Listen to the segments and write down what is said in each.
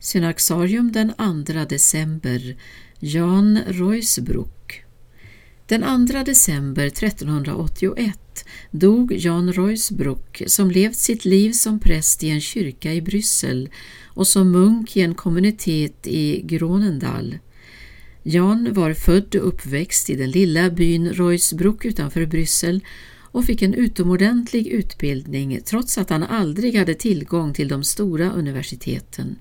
Synaxarium den 2 december Jan Reusbruck. Den 2 december 1381 dog Jan Reusbruck, som levt sitt liv som präst i en kyrka i Bryssel och som munk i en kommunitet i Gronendal. Jan var född och uppväxt i den lilla byn Reusbruck utanför Bryssel och fick en utomordentlig utbildning trots att han aldrig hade tillgång till de stora universiteten.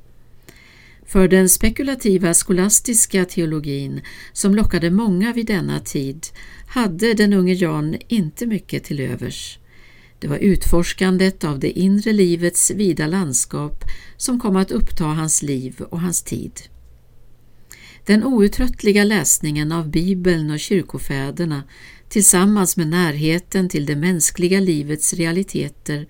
För den spekulativa skolastiska teologin som lockade många vid denna tid hade den unge Jan inte mycket till övers. Det var utforskandet av det inre livets vida landskap som kom att uppta hans liv och hans tid. Den outtröttliga läsningen av Bibeln och kyrkofäderna tillsammans med närheten till det mänskliga livets realiteter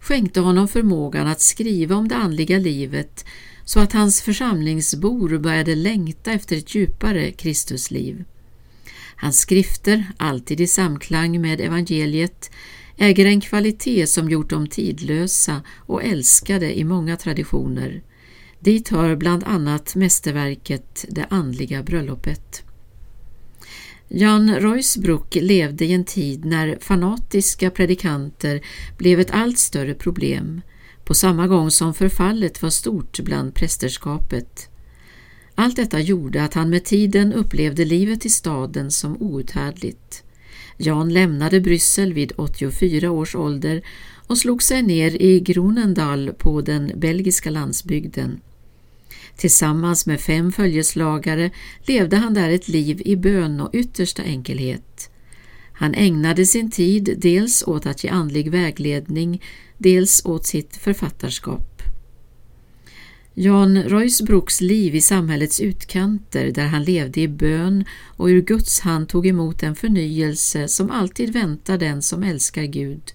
skänkte honom förmågan att skriva om det andliga livet så att hans församlingsbor började längta efter ett djupare Kristusliv. Hans skrifter, alltid i samklang med evangeliet, äger en kvalitet som gjort dem tidlösa och älskade i många traditioner. Dit hör bland annat mästerverket Det andliga bröllopet. Jan Reusbruck levde i en tid när fanatiska predikanter blev ett allt större problem på samma gång som förfallet var stort bland prästerskapet. Allt detta gjorde att han med tiden upplevde livet i staden som outhärdligt. Jan lämnade Bryssel vid 84 års ålder och slog sig ner i Gronendal på den belgiska landsbygden. Tillsammans med fem följeslagare levde han där ett liv i bön och yttersta enkelhet. Han ägnade sin tid dels åt att ge andlig vägledning, dels åt sitt författarskap. Jan Reusbrooks liv i samhällets utkanter där han levde i bön och ur Guds hand tog emot en förnyelse som alltid väntar den som älskar Gud,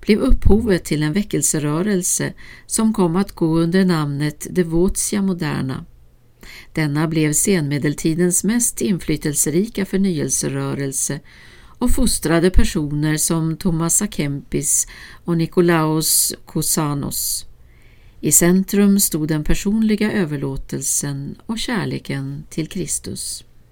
blev upphovet till en väckelserörelse som kom att gå under namnet Devotia Moderna. Denna blev senmedeltidens mest inflytelserika förnyelserörelse och fostrade personer som Thomas A. Kempis och Nikolaos Kosanos. I centrum stod den personliga överlåtelsen och kärleken till Kristus.